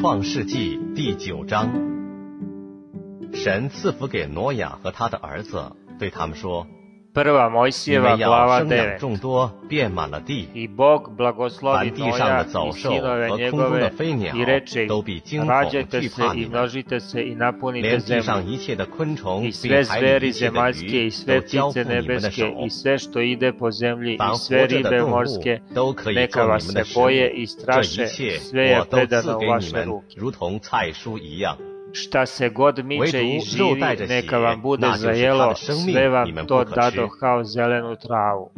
创世纪第九章，神赐福给挪亚和他的儿子，对他们说。Prva Mojsijeva glava 9 I Bog blagoslovi Noja i sinove njegove i reče im, rađajte se i množite se i napunite zemlju. I sve zveri zemaljske i sve ptice nebeske i sve što ide po zemlji i sve ribe morske, neka vas se boje i straše, sve je predano u vaše ruke šta se god miče i živi, neka vam bude za jelo, sve vam to dado kao zelenu travu.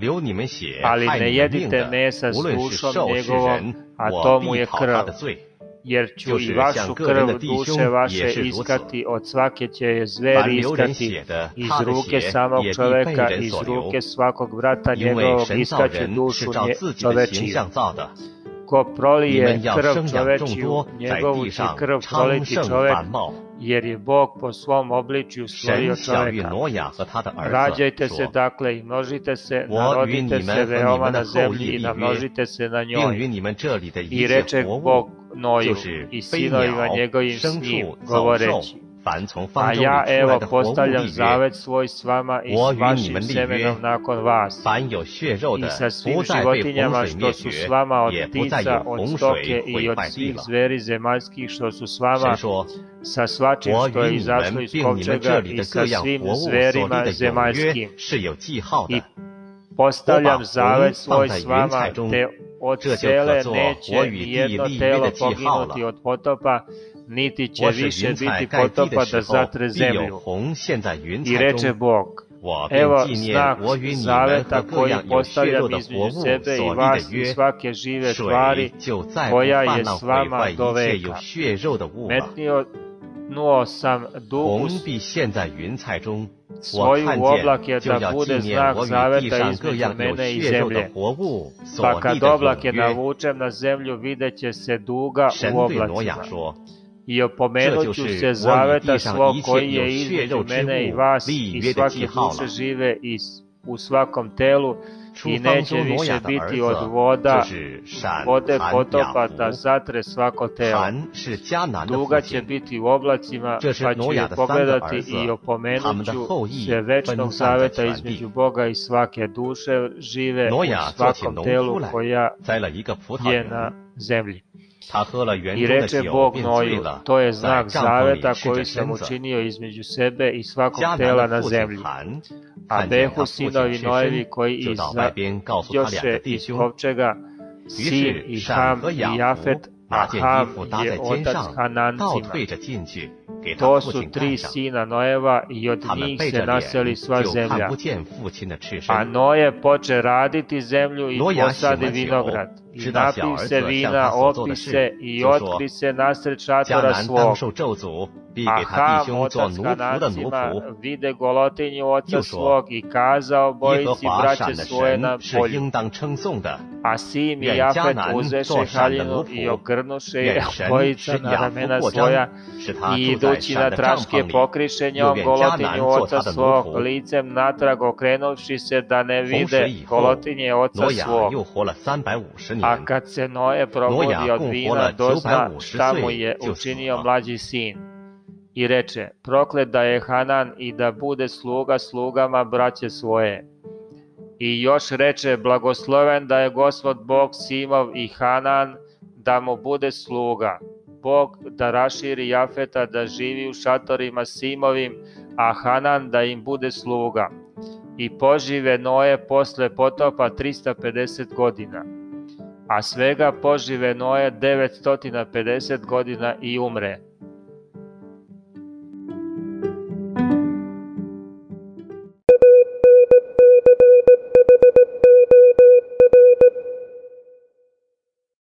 Ali ne jedite mesa s dušom njegovom, a to mu je krv. Jer ću i vašu krv duše vaše iskati, od svake će je zveri iskati, da. iz ruke samog pa čoveka, iz ruke svakog vrata njegovog iskaće dušu čovečiju ko prolije krv čovečiju, njegovu će krv proliti čovek, jer je Bog po svom obličju stvorio čoveka. Rađajte se dakle i množite se, narodite se veoma na zemlji i namnožite se na njoj. I reče Bog Noju i sinovima njegovim s njim, govoreći. A ja evo postavljam zavet svoj s vama i s vašim semenom nakon vas i sa svim životinjama što su s vama od ptica, od stoke i od svih zveri zemaljskih što su s vama sa svačim što je izašlo iz kovčega i sa svim zverima zemaljskim. I postavljam zavet svoj s vama te od cele neće jedno telo poginuti od potopa, niti će više biti potopa da zatre zemlju. I reče Bog, evo znak zaveta koji postavljam da između sebe i da vas i svake žive tvari koja pa je s vama do veka. Da Metnio nuo sam dugu svoju oblake da bude znak zaveta između mene i zemlje. Pa kad oblake navučem na zemlju, videće se duga u oblacima i opomenut ću se zaveta svog koji je između mene i vas i svake duše žive i u svakom telu i neće više biti od voda, vode potopa da zatre svako telo. Duga će biti u oblacima, pa ću je pogledati i opomenut da ću se večnog saveta između Boga i svake duše žive u svakom telu koja je na zemlji. I reče Bog Noju, da to je znak zaveta koji sam učinio između sebe i svakog tela na zemlji. A behu sinovi Nojevi koji da iz ovaj Joše iz Kovčega, sin i Ham i Jafet, a Ham je otac Hanancima. To su tri sina Noeva i od njih se naseli sva zemlja. A Noje poče raditi zemlju i posadi vinograd i napij se vina, opi se i otkri se nasred šatora svog. A Ham, otac Hanancima, vide golotinju oca svog i kazao bojici braće svoje na polju. A Sim i Jafet uzeše haljinu i okrnuše je bojica na ramena svoja i idući na traške pokriše njom golotinju oca svog, licem natrag okrenuvši se da ne vide golotinje oca svog a kad se Noe probudi od vina, dozna šta mu je učinio da. mlađi sin. I reče, proklet da je Hanan i da bude sluga slugama braće svoje. I još reče, blagosloven da je gospod Bog Simov i Hanan, da mu bude sluga. Bog da raširi Jafeta da živi u šatorima Simovim, a Hanan da im bude sluga. I požive Noe posle potopa 350 godina a svega požive Noja 950 godina i umre.